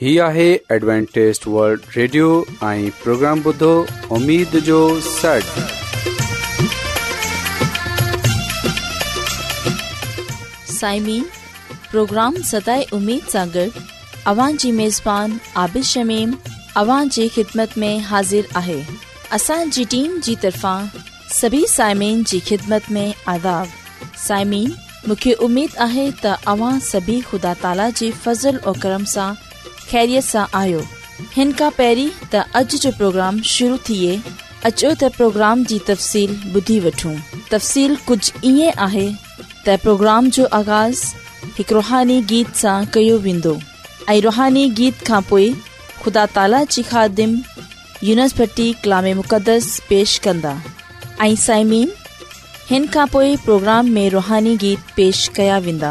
هي آهي ॲडوانٽيست world Radio ۽ programme بدو اميد جو سٽ سائمين پروگرام ستاي اميد ساڳڙ اوان جي ميزبان عابد شميم اوان جي خدمت ۾ حاضر آهي اسان جي ٽيم جي طرفان سڀي سائمين جي خدمت ۾ عذاب سائمين مونکي اميد آهي ته اوان سڀي خدا تالا جي فضل ۽ کرم سان कैरीअ सां आहियो हिन खां تا त جو जो प्रोग्राम शुरू थिए अचो त प्रोग्राम जी तफ़सील ॿुधी वठूं तफ़सील कुझु ईअं जो आगाज़ हिकु रुहानी गीत सां कयो वेंदो रुहानी गीत खां خدا ख़ुदा ताला خادم ख़ादिम यूनिसभर्टी कलाम मुक़दस पेश कंदा प्रोग्राम में रुहानी गीत पेश कया वेंदा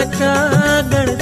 घंड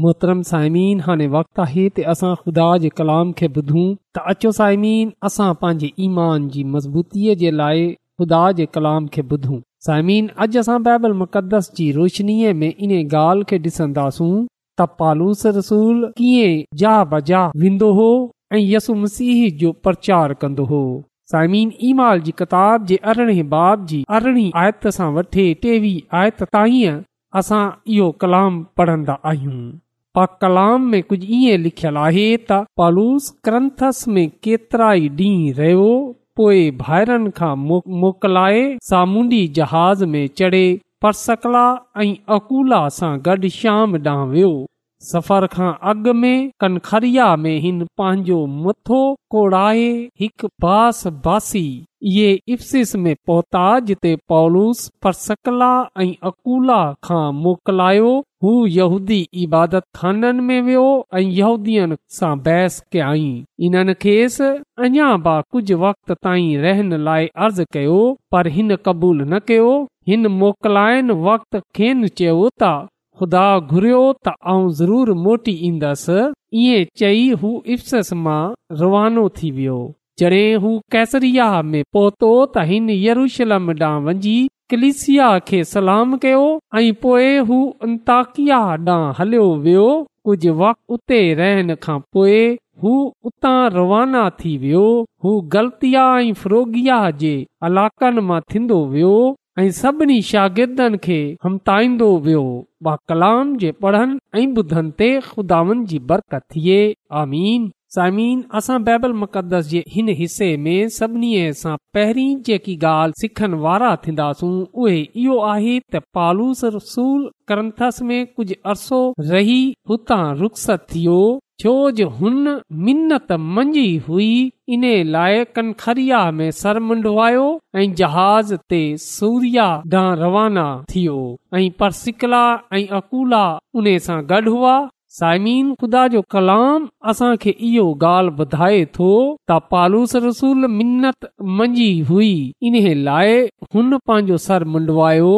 मोहतरम साइमीन हाणे वक़्तु आहे त असां ख़ुदा जे कलाम खे ॿुधूं त अचो साइमीन असां पंहिंजे ईमान जी मज़बूतीअ जे लाइ खुदा जे कलाम ॿुधूं साइमीन बाइबल में इन ॻाल्हि खे ॾिसंदासूं त पालूस रसूल कीअं बजा वेंदो हो ऐं यसु मसीह जो प्रचार कंदो हो साइमीन ईमाल जी कतार जे अरिड़हें बाब जी अरिड़हीं आयत सां वठे टेवीह आयत ताईं असां इहो कलाम पढ़ंदा आहियूं पा कलाम में कुझु ईअं लिखियलु आहे त पालूस क्रंथस में केतिरा ई ॾींहुं रहियो पोइ भाइरनि खां मोकिलाए सामूंडी जहाज़ में चढ़े परसकला ऐं अकुला सां गॾु श्याम ॾांहुं वियो सफ़र खां अॻु में कनखरिया में हिन पंहिंजो मथो कोड़ाए हिकु बास बासी इहे इफ़्सिस में पहुता जिते पौलूस परसकला ऐं अकुला खां मोकिलायो हू यहूदी इबादत खाननि में वियो ऐं यहूदीअ सां बहस कयाई इन्हनि खेसि अञा बि कुझु वक़्त ताईं रहण लाइ अर्ज़ु कयो पर हिन क़बूल न कयो हिन मोकिलायनि वक़्त खेनि चयो त ख़ुदा घुरियो त आऊं ज़रूरु मोटी ईंदसि इएं चई हू इफ़्सिस मां रवानो थी वियो जॾहिं हू कैसरिया में पहुतो त हिन यरूशलम ॾांहुं कलिसिया खे सलाम कयो ऐं पोए हू ॾांहुं हलियो वियो कुझ वक उते रहण खां पोइ हू उतां रवाना थी वियो हू ग़ल्तिया ऐं फिरोगिया जे इलाकनि मां थींदो वियो ऐं सभिनी शागिर्दनि खे वियो बा कलाम जे पढ़नि ऐं ॿुधनि ते खुदानि जी बरकत थिए आमीन साइमीन असां बैबल मुक़दस जे हिन हिसे में सभिनी सां पहिरीं जेकी गाल सिखण वारा थींदासूं इहो आहे कुझु अरसो रही हुतां थियो छोज हुन मिनत मंझी हुई इन लाइ कनखरिया में सर मुंडवायो ऐं जहाज़ ते सूर्या ॾांहुं रवाना थियो ऐं परसिकला ऐं अकुला उन सां गॾु हुआ साइमीन ख़ुदा जो कलाम असांखे इहो ॻाल्हि ॿुधाए थो त पालूस रसूल मिनत मंझी हुई इन्हे लाइ हुन पंहिंजो सर मुंडवायो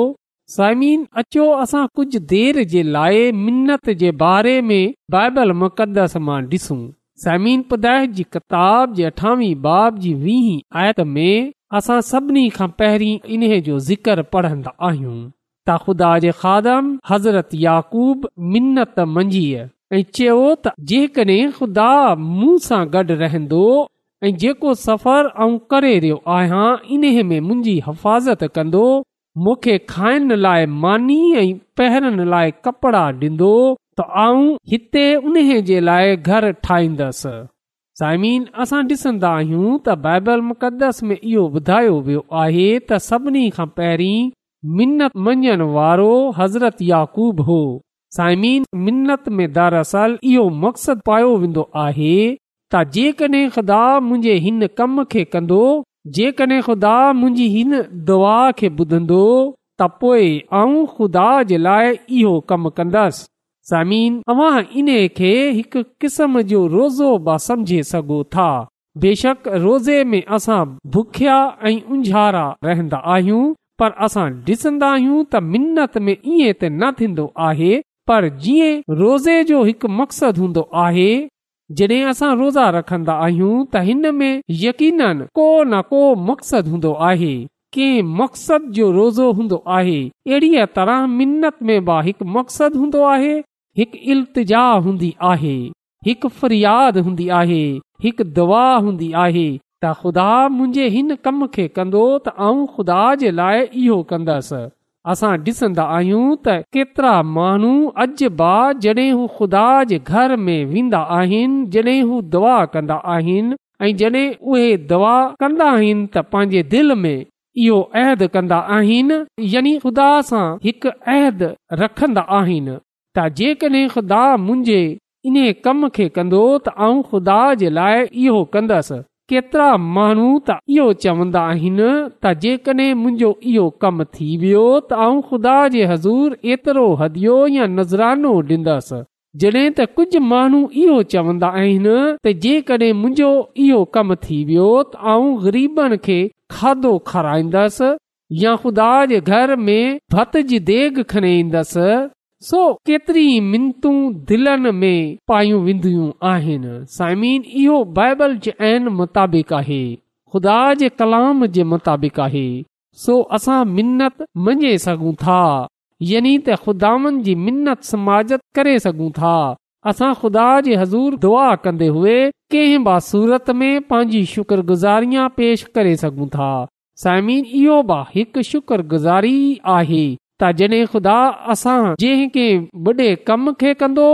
साइमीन अचो असां कुझु देर जे लाइ मिनत जे बारे में बाइबल मुक़दस मां ॾिसूं साइमिन ख़ुदाय जी किताब जे अठावीह बाब जी वीह आयत में असां सभिनी खां पहिरीं इन्हे जो ज़िक्र पढ़ंदा आहियूं त ख़ुदा जे खादम हज़रत याकूब मंझीअ ऐं चयो त जेकॾहिं ख़ुदा मूं सां गॾु रहंदो ऐं जेको सफ़र करे रहियो आहियां मुंहिंजी हिफ़ाज़त कंदो मूंखे खाइण लाइ मानी ऐं पहिरनि लाइ कपिड़ा ॾींदो त आऊं हिते उन जे लाइ घर ठाहींदसि साइमीन असां ॾिसंदा आहियूं त बाइबल मुक़दस में इहो ॿुधायो वियो आहे त सभिनी खां पहिरीं मिनत मञण वारो हज़रत याकूब हो साइमीन मिनत में दरअसल इहो मक़सदु पायो वेंदो आहे त जेकॾहिं ख़ुदा मुंहिंजे हिन कम खे कंदो जेकॾहिं ख़ुदा मुंहिंजी हिन दुआ खे ॿुधंदो त पोए आऊं ख़ुदा जे लाइ इहो कमु कंदसि समीन तव्हां इन खे हिक क़िस्म जो रोज़ो समझे सघो था बेशक रोज़े में असां बुखिया ऐं उंझारा रहंदा आहियूं पर असां ॾिसंदा आहियूं त मिनत में ईअं त न थींदो आहे पर जीअं रोज़े जो हिकु मक़सदु हूंदो आहे जॾहिं असां रोज़ा रखंदा आहियूं त हिन में यकीन को न को मक़सदु हूंदो आहे कंहिं मक़सद जो रोज़ो हूंदो आहे अहिड़ीअ तरह मिनित में बि हिकु मक़सदु हूंदो आहे हिकु इल्तिजा हूंदी आहे हिकु फ़रियाद हूंदी आहे हिकु दवा हूंदी आहे त ख़ुदा मुंहिंजे हिन कम खे कंदो त ऐं ख़ुदा जे लाइ इहो कंदसि असां ॾिसंदा आहियूं त केतिरा माण्हू अॼु बि जॾहिं हू ख़ुदा जे घर में वेंदा आहिनि जॾहिं हू दुआ कंदा आहिनि ऐं जॾहिं उहे दवा कंदा आहिनि त पंहिंजे दिलि में इहो अहद कंदा आहिनि यानी ख़ुदा सां हिकु अहद रखंदा आहिनि त जेकॾहिं ख़ुदा मुंहिंजे इन कम खे कंदो त ऐं ख़ुदा जे लाइ इहो कंदसि केतिरा माण्हू त इहो चवंदा आहिनि त जेकॾहिं मुंहिंजो इहो कमु थी वियो त आउं ख़ुदा जे हज़ूर एतिरो हदियो या नज़रानो ॾींदसि जॾहिं त कुझु माण्हू इहो चवंदा आहिनि त जेकॾहिं मुंहिंजो इहो कमु थी वियो त आऊं ग़रीबनि खे खाधो खाराईंदसि या ख़ुदा जे घर में भत जी देग खणी सो केतिरी मिंतू दिलनि में पायूं वेंदियूं आहिनि साइमीन इहो बाइबल जे मुताबिक़ आहे खुदा जे कलाम जे मुताबिक़ आहे सो असां मिनत मञे सघूं था यानी त खुदानि जी मिनत समाजत करे सघूं था असां खुदा जे हज़ूर दुआ कंदे हुए कंहिं बि सूरत में पंहिंजी शुक्रगुज़ारिया पेश करे सघूं था साइमिन इहो बि हिकु शुक्रगुज़ारी आहे त जॾहिं ख़ुदा असां जंहिं कंहिं बुढे कम खे कंदो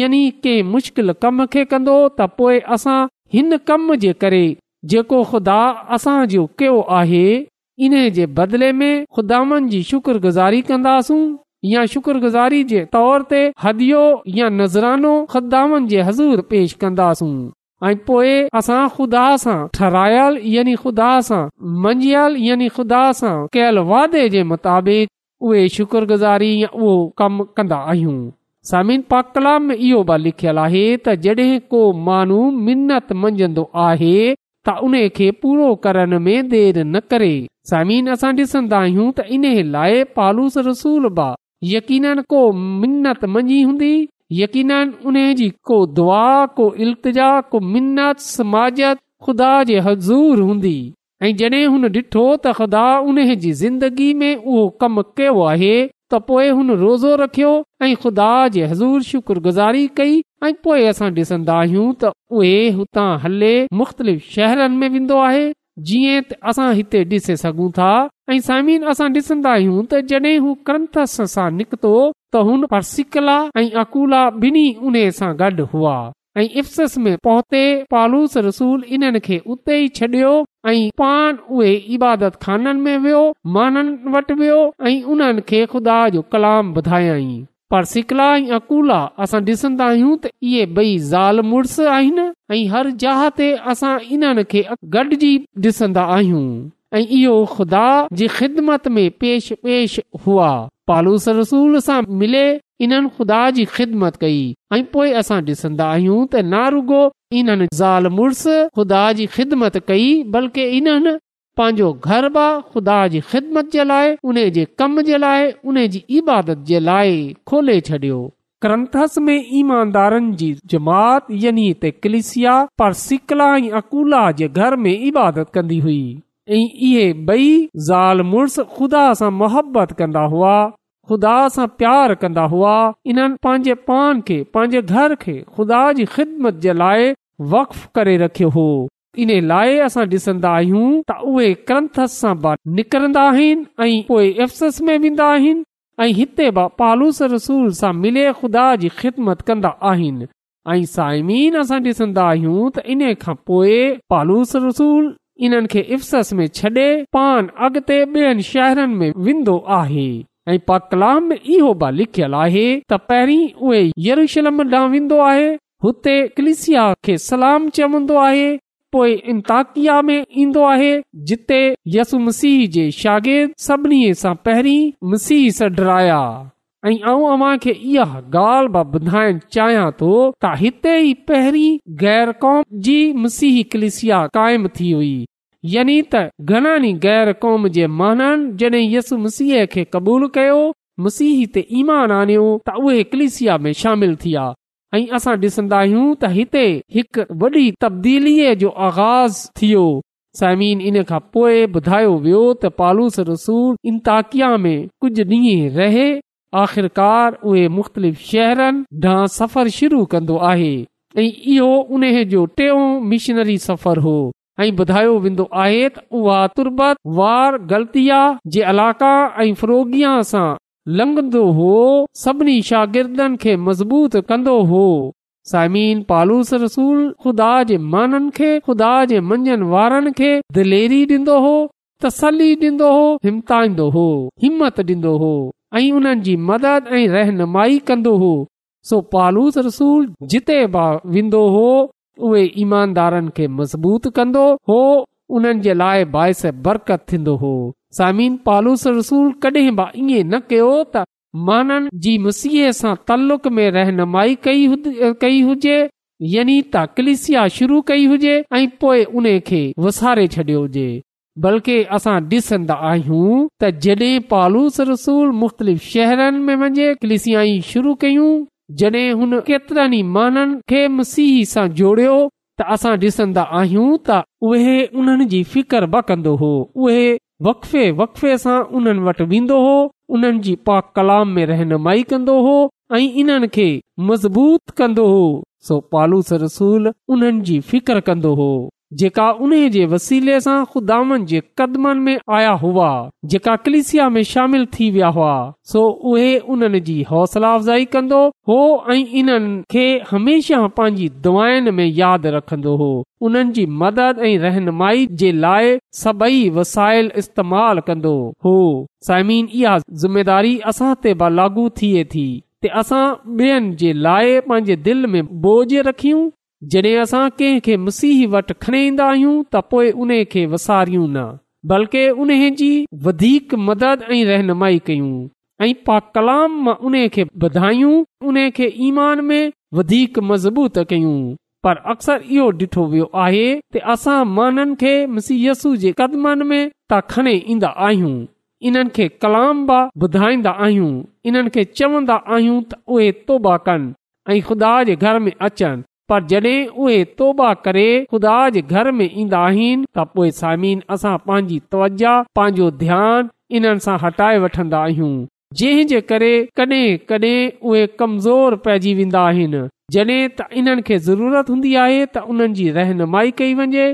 यानी कंहिं मुश्किल कम खे कंदो त पोए असां हिन कम जे करे जेको ख़ुदा असांजो कयो आहे इन जे बदिले में ख़ुदानि जी शुक्रगुज़ारी कंदासूं या शुक्रगुज़ारी जे तौर ते हदियो या नज़रानो ख़ुदानि जे हज़ूर पेश कंदासूं ऐं पोए असां खुदा सां ठरायल यानी ख़ुदा सां मंझियल यानी ख़ुदा सां कयल वादे जे मुताबिक़ उहे शुक्रगुज़ारी या उहो कम कंदा आहियूं लिखियल आहे त जॾहिं को माण्हू मिनत मंझंदो आहे त उन खे पूरो करण में देर न करे समीन असां डि॒संदा आहियूं त इन लाइ पालूस रसूल बा यकीन को मिनत मंझी हूंदी यकीन उन जी को दुआ को इल्ता को मिनत समाजत ख़ुदा जे हज़ूर हूंदी ऐ जॾहिं हुन डि॒ठो त ख़ुदा जी ज़िंदगी में उहो कम कयो आहे त हुन रोज़ो रखियो ऐं ख़ुदा जी हज़ूर शुक्र गुज़ारी कई पोए असां डि॒सन्दा आहियूं त उहे हुतां हले मुख़्तलिफ़ शहरनि में वेंदो आहे जीअं असां हिते डि॒सी सघूं था ऐ समीन असां डि॒सन्दा आहियूं त जड॒ हू सां निकतो त हुन परसिकला ऐं अकूला बिनी उन्हीअ सां गॾु हुआ ऐं इफ़ में पहुते पालूस रसूल इन्हनि खे उते छॾियो ऐं पाण उहे इबादत खाननि में वियो माननि वटि वियो ऐं उन्हनि खे खुदा जो कलाम ॿुधायाई पर सिकला ऐं अकूला असां ॾिसंदा आहियूं त इहे बई ज़ाल मुस आहिनि ऐं हर जहा ते असां इन्हनि खे गॾजी ॾिसंदा आहियूं ऐं इहो ख़ुदा जी ख़िदमत में पेश पेश हुआ पालूस रसूल सां मिले इन्हनि ख़ुदा जी ख़िदमत कई ऐं पोए असां ॾिसंदा आहियूं त न रुगो ख़ुदा जी ख़िदमत कई बल्कि जे लाइ खोले छॾियो क्रंथस में ईमानदारनि जी जमातिया पर सिकला ऐं अकुला जे घर में इबादत कंदी हुई ऐं इहे बई ज़ाल मुस ख़ुदा सां मुहबत कंदा हुआ ख़ुदा सां प्यार कन्दा हुआ इन्हनि पंहिंजे पान खे पंहिंजे घर खे खुदा जी ख़िदमत जे लाइ वक्फ करे रखियो हो इन लाइ असां ॾिसंदा आहियूं त उहे कंथस सां निकिरंदा आहिनि ऐं पोइ अफ़सस में वेंदा आहिनि ऐं हिते पालूस रसूल सां मिले ख़ुदा जी ख़िदमत कंदा आहिनि ऐं साइमीन असां ॾिसंदा आहियूं त इन खां पोइ पालूस रसूल इन्हनि खे में छॾे पान अॻिते ॿियनि शहरनि में वेंदो आहे ऐं पा कलाम इहो बि लिखियलु आहे त पहिरीं उहे येरूशलम ॾांहुं वेंदो आहे हुते कलिसिया खे सलाम चवंदो आहे पोएं इंताकिया में ईंदो आहे जिते यसु मसीह जे शागिद सभिनी सां पहिरीं मसीह सड्राया ऐं आऊं अव्हां खे इहा ॻाल्हि बि ॿुधाइण चाहियां थो त हिते ई पहरी गैर कौम जी मसीह कलिसिया काइम थी हुई यनि त घणनि गैर क़ौम जे माननि जॾहिं यसु मसीह खे क़बूलु कयो मसीह ते ईमान आणियो त उहे क्लिसिया में शामिल थी विया ऐं असां डि॒सन्दा आहियूं त हिते हिकु वॾी तबदीलीअ जो आगाज़ थियो साइमीन इन खां पोइ ॿुधायो वियो त पालूस रसूल इंताकिया में कुझु ॾींहुं रहे आख़िरकार उहे मुख़्तलिफ़ शहरनि ढां सफ़र शुरू कंदो आहे ऐं इहो उन जो टियों मिशनरी सफ़र हो ऐं ॿुधायो वेंदो आहे त उहा ग़लति जे सभिनी शागिर्दनि खे मज़बूत कंदो हो साइन पालूस रसूल खुदा खुदा जे मंझंदि वारनि खे दिलेरी ॾींदो हो तसली ॾींदो हो हिमताईंदो हो हिमत ॾींदो हो ऐं जी मदद ऐं रहनुमाई कंदो हो सो पालूस रसूल जिते वेंदो हो उहे ईमानदारनि खे मज़बूत कंदो हो उन जे लाइ बाहिस बरकत थींदो हो सामिन पालूस रसूल कॾहिं बि इएं न कयो त माननि जी मसीह सां तल्लुक में रहनुमाई कई कई हुजे यानी त क्लिसिया शुरू कई हुजे ऐं पोए उन खे वसारे छॾियो हुजे बल्कि असां ॾिसंदा आहियूं त जॾहिं पालूस रसूल मुख़्तलिफ़ शहरनि में वञे कलिसियाई शुरू कयूं त असां डि॒संदा आहियूं उन्हनि जी फिकर बि कंदो हो उहे वकफ़े वकफे सां उन्हनि वटि वेंदो हो उन्हनि पाक कलाम में रहनुमाई कंदो हो ऐं मज़बूत कंदो हो सो पालूस रसूल उन्हनि फिकर कंदो हो जेका उन जे वसीले सां आया हुआ जेका कलिसिया में शामिल थी विया हुआ सो उहे उन्हनि जी हौसला अफ़जाई कंदो हो ऐं इन्हनि खे हमेशा पंहिंजी दुआनि में यादि रखंदो हो उन्हनि जी मदद ऐं रहनुमाई जे लाइ सभई वसाइल इस्तेमाल कंदो हो साइमीन इहा ज़िमेदारी असां ते लागू थिए थी असां ॿियनि जे लाइ पंहिंजे दिलि में बोझ रखियूं जॾहिं असां कंहिंखे मसीह वटि खणी ईंदा आहियूं त उन खे वसारियूं न बल्कि उन जी मदद ऐं रहनुमाई कयूं ऐं पा कलाम खे ॿुधायूं उन खे ईमान में मज़बूत कयूं पर अक्सर इहो ॾिठो वियो आहे त असां माननि खे मुसीहस जे कदमनि में त खणे ईंदा आहियूं इन्हनि खे कलाम बि ॿुधाईंदा आहियूं इन्हनि खे चवंदा आहियूं त उहे तौबा कनि ऐं ख़ुदा जे घर में अचनि पर जॾहिं उहे तौबा करे ख़ुदा जे घर में ईंदा आहिनि त पोइ साइमिन असां पंहिंजी तवजा पंहिंजो ध्यानु इन्हनि सां हटाए वठंदा आहियूं जंहिं जे करे कड॒हिं कॾहिं उहे कमज़ोर पइजी वेंदा आहिनि जॾहिं त इन्हनि खे ज़रूरत हूंदी आहे त उन्हनि जी रहनुमाई कई वञे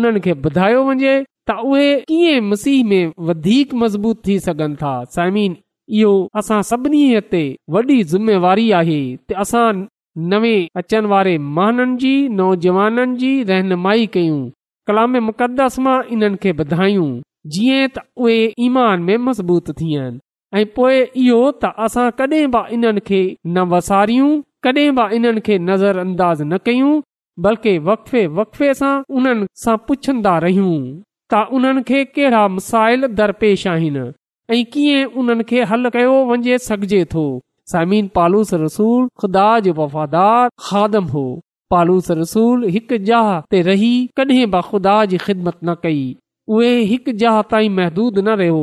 उन्हनि खे ॿुधायो वञे त उहे कीअं मसीह में वधीक मज़बूत थी सघनि था साइमिन इहो असां सभिनी ते वॾी ज़िमेवारी आहे नवे अचण वारे माननि जी नौजवाननि जी रहनुमाई कयूं कलाम मुक़दस मां इन्हनि खे ॿुधायूं जीअं त उहे ईमान में मज़बूत थिया आहिनि ऐं पोइ इहो त असां कॾहिं बि इन्हनि खे न वसारियूं कॾहिं बि इन्हनि खे नज़र अंदाज़ न कयूं बल्कि वकफ़े वकफ़े सां उन्हनि सां पुछंदा रहियूं त उन्हनि खे कहिड़ा दरपेश आहिनि ऐं कीअं उन्हनि खे हल कयो वञे सघिजे थो समीन पालूस रसूल ख़ुदा जो वफ़ादार खादम हो पालूस रसूल हिकु जहाज ते रही कॾहिं बि ख़ुदा जी ख़िदमत न कई उहे हिकु जहा ताईं महदूद न रहियो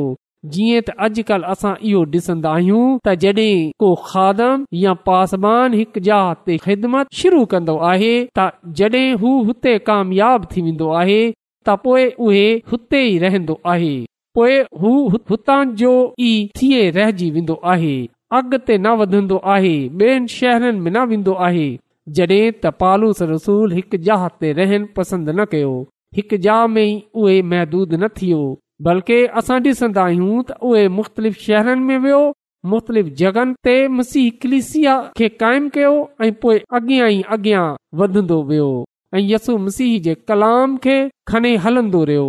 जीअं त अॼुकल्ह असां इहो डि॒सन्दा आहियूं त जड॒ को खादम या पासबान हिकु जहा ते ख़िदमत शुरू कंदो आहे त जड॒ हू हुते कामयाब थी वेंदो आहे त पोइ उहे हुते ई रहंदो आहे पोइ हूतां जो ई थिए रहजी वेंदो आहे अॻिते न वधंदो आहे ॿियनि शहरनि में न वेंदो आहे जॾहिं त पालूस रसूल हिकु जहा ते रहनि पसंदि न कयो हिकु जहा में उहे महदूद न थियो बल्कि असां ॾिसंदा आहियूं त उहो मुख़्तलिफ़ शहरनि में वियो मुख़्तलिफ़ जगनि ते मसीह कलिसिया खे क़ाइमु कयो ऐं पोइ अॻियां ई अॻियां वधंदो वियो ऐं मसीह जे कलाम खे खणी हलंदो रहियो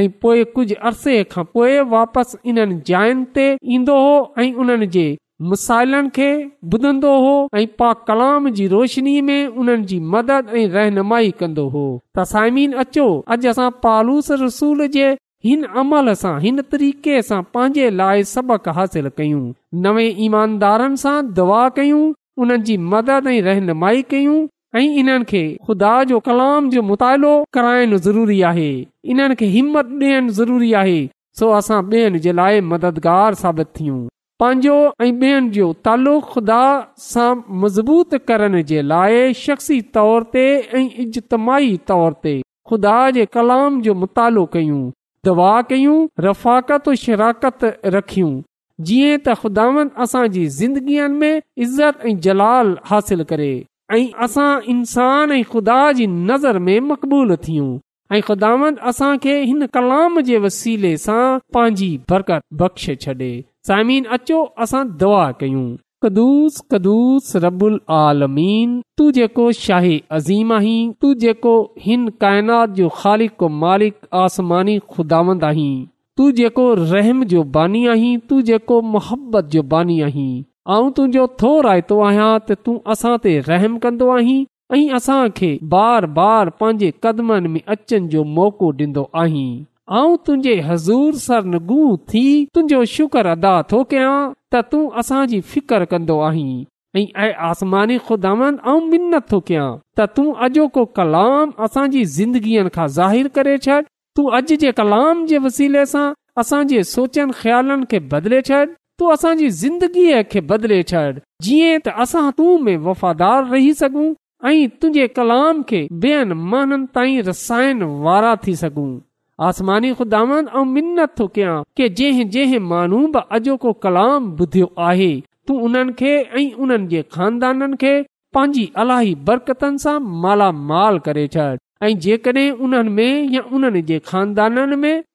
ऐं पोइ कुझु खां पोइ वापसि इन जायुनि ते ईंदो हो ऐं मसाइलनि खे ॿुधंदो हो ऐं पा कलाम जी रोशनी में उन्हनि जी मदद ऐं रहनुमाई कंदो हो त साइमी अचो अॼु असां पालूस रसूल जे हिन अमल सां हिन तरीक़े सां पंहिंजे लाइ सबक़ हासिल कयूं नवे ईमानदारनि सां दवा कयूं उन्हनि जी मदद ऐं रहनुमाई कयूं ऐं इन्हनि खे खुदा जो कलाम जो मुतालो कराइण ज़रूरी आहे इन्हनि खे हिमत ॾियणु ज़रूरी आहे सो असां ॿियनि जे लाइ मददगार साबित थियूं पंहिंजो ऐं ॿियनि जो तालु ख़ुदा सां मज़बूत करण जे लाइ शख़्सी तौर ते ऐं इजतमाही तौर ते ख़ुदा जे कलाम जो मुतालो कयूं दवा कयूं रफ़ाक़त शराकत रखियूं जीअं त ख़ुदानि असांजी ज़िंदगीअ में इज़त ऐं जलाल हासिल करे ऐं असां इंसान ऐं ख़ुदा जी नज़र में मक़बूल थियूं ऐं ख़ुदावंद असां खे हिन कलाम जे वसीले सां पंहिंजी बरकत बख़्शे छॾे साइमीन अचो असां दुआ कयूं कदुस कदुस रबुल आलमीन तू जेको शाही अज़ीम आहीं तू जेको हिन काइनात जो ख़ालिक मालिक आसमानी खुदांद आहीं तू जेको रहम जो बानी आहीं तू जेको मोहबत जो बानी आहीं ऐं तुंहिंजो थो रायतो आहियां त तूं असां ते रहम कंदो आहीं ऐं असां खे बार बार पंहिंजे कदमनि में अचनि जो मौक़ो ॾींदो आहीं ऐं तुंहिंजे हज़ूर सरन थी तुंहिंजो शुक्र अदा थो कयां त तूं असांजी फिकर कंदो आहीं ऐं आसमानी खुदा कयां त तूं अॼोको कलाम असांजी ज़िंदगीअ खां ज़ाहिरु छॾ तूं अॼु जे कलाम जे वसीले सां असांजे सोचनि ख़्यालनि खे बदिले छॾ तूं असांजी ज़िंदगीअ खे बदिले छॾ जीअं त असां तूं में वफ़ादार रही सघूं ऐं तुंहिंजे कलाम खे मिनत थो कयां की जंहिं जंहिं माण्हू बि अॼोको कलाम ॿुधियो आहे तूं उन्हनि खे ऐं उन्हनि जे खानदाननि खे पंहिंजी अलाही बरकतनि सां मालामाल करे छॾ ऐं जेकॾहिं उन्हनि में या उन्हनि जे ख़ानदाननि में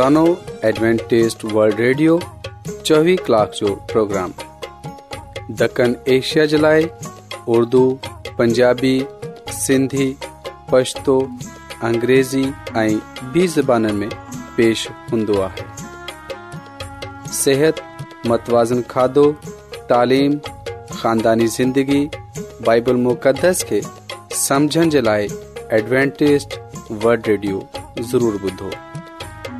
एडवेंटेज़ वल्ड रेडियो ریڈیو कलाक کلاک جو پروگرام دکن ایشیا جلائے اردو پنجابی سندھی پشتو अंग्रेज़ी ऐं बि ज़बाननि में पेश हूंदो متوازن सिहत मतवाज़न خاندانی زندگی بائبل ज़िंदगी बाइबल मुक़दस खे समझण जे लाइ एडवेंटेज़ वल्ड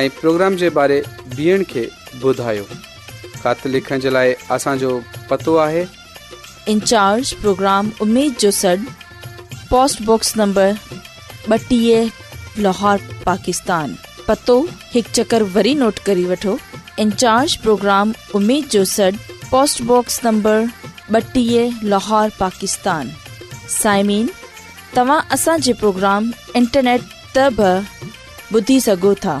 ऐं प्रोग्राम जे बारे ॿियनि खे ॿुधायो ख़त लिखण जे लाइ असांजो पतो आहे इन्चार्ज प्रोग्राम उमेद जो सॾु पोस्टबॉक्स नंबर ॿटीह लाहौर पाकिस्तान पतो हिकु चकर वरी नोट करे वठो इन्चार्ज प्रोग्राम उमेद जो सॾु पोस्टबॉक्स नंबर ॿटीह लाहौर पाकिस्तान साइमीन तव्हां असांजे प्रोग्राम इंटरनेट त बि ॿुधी सघो था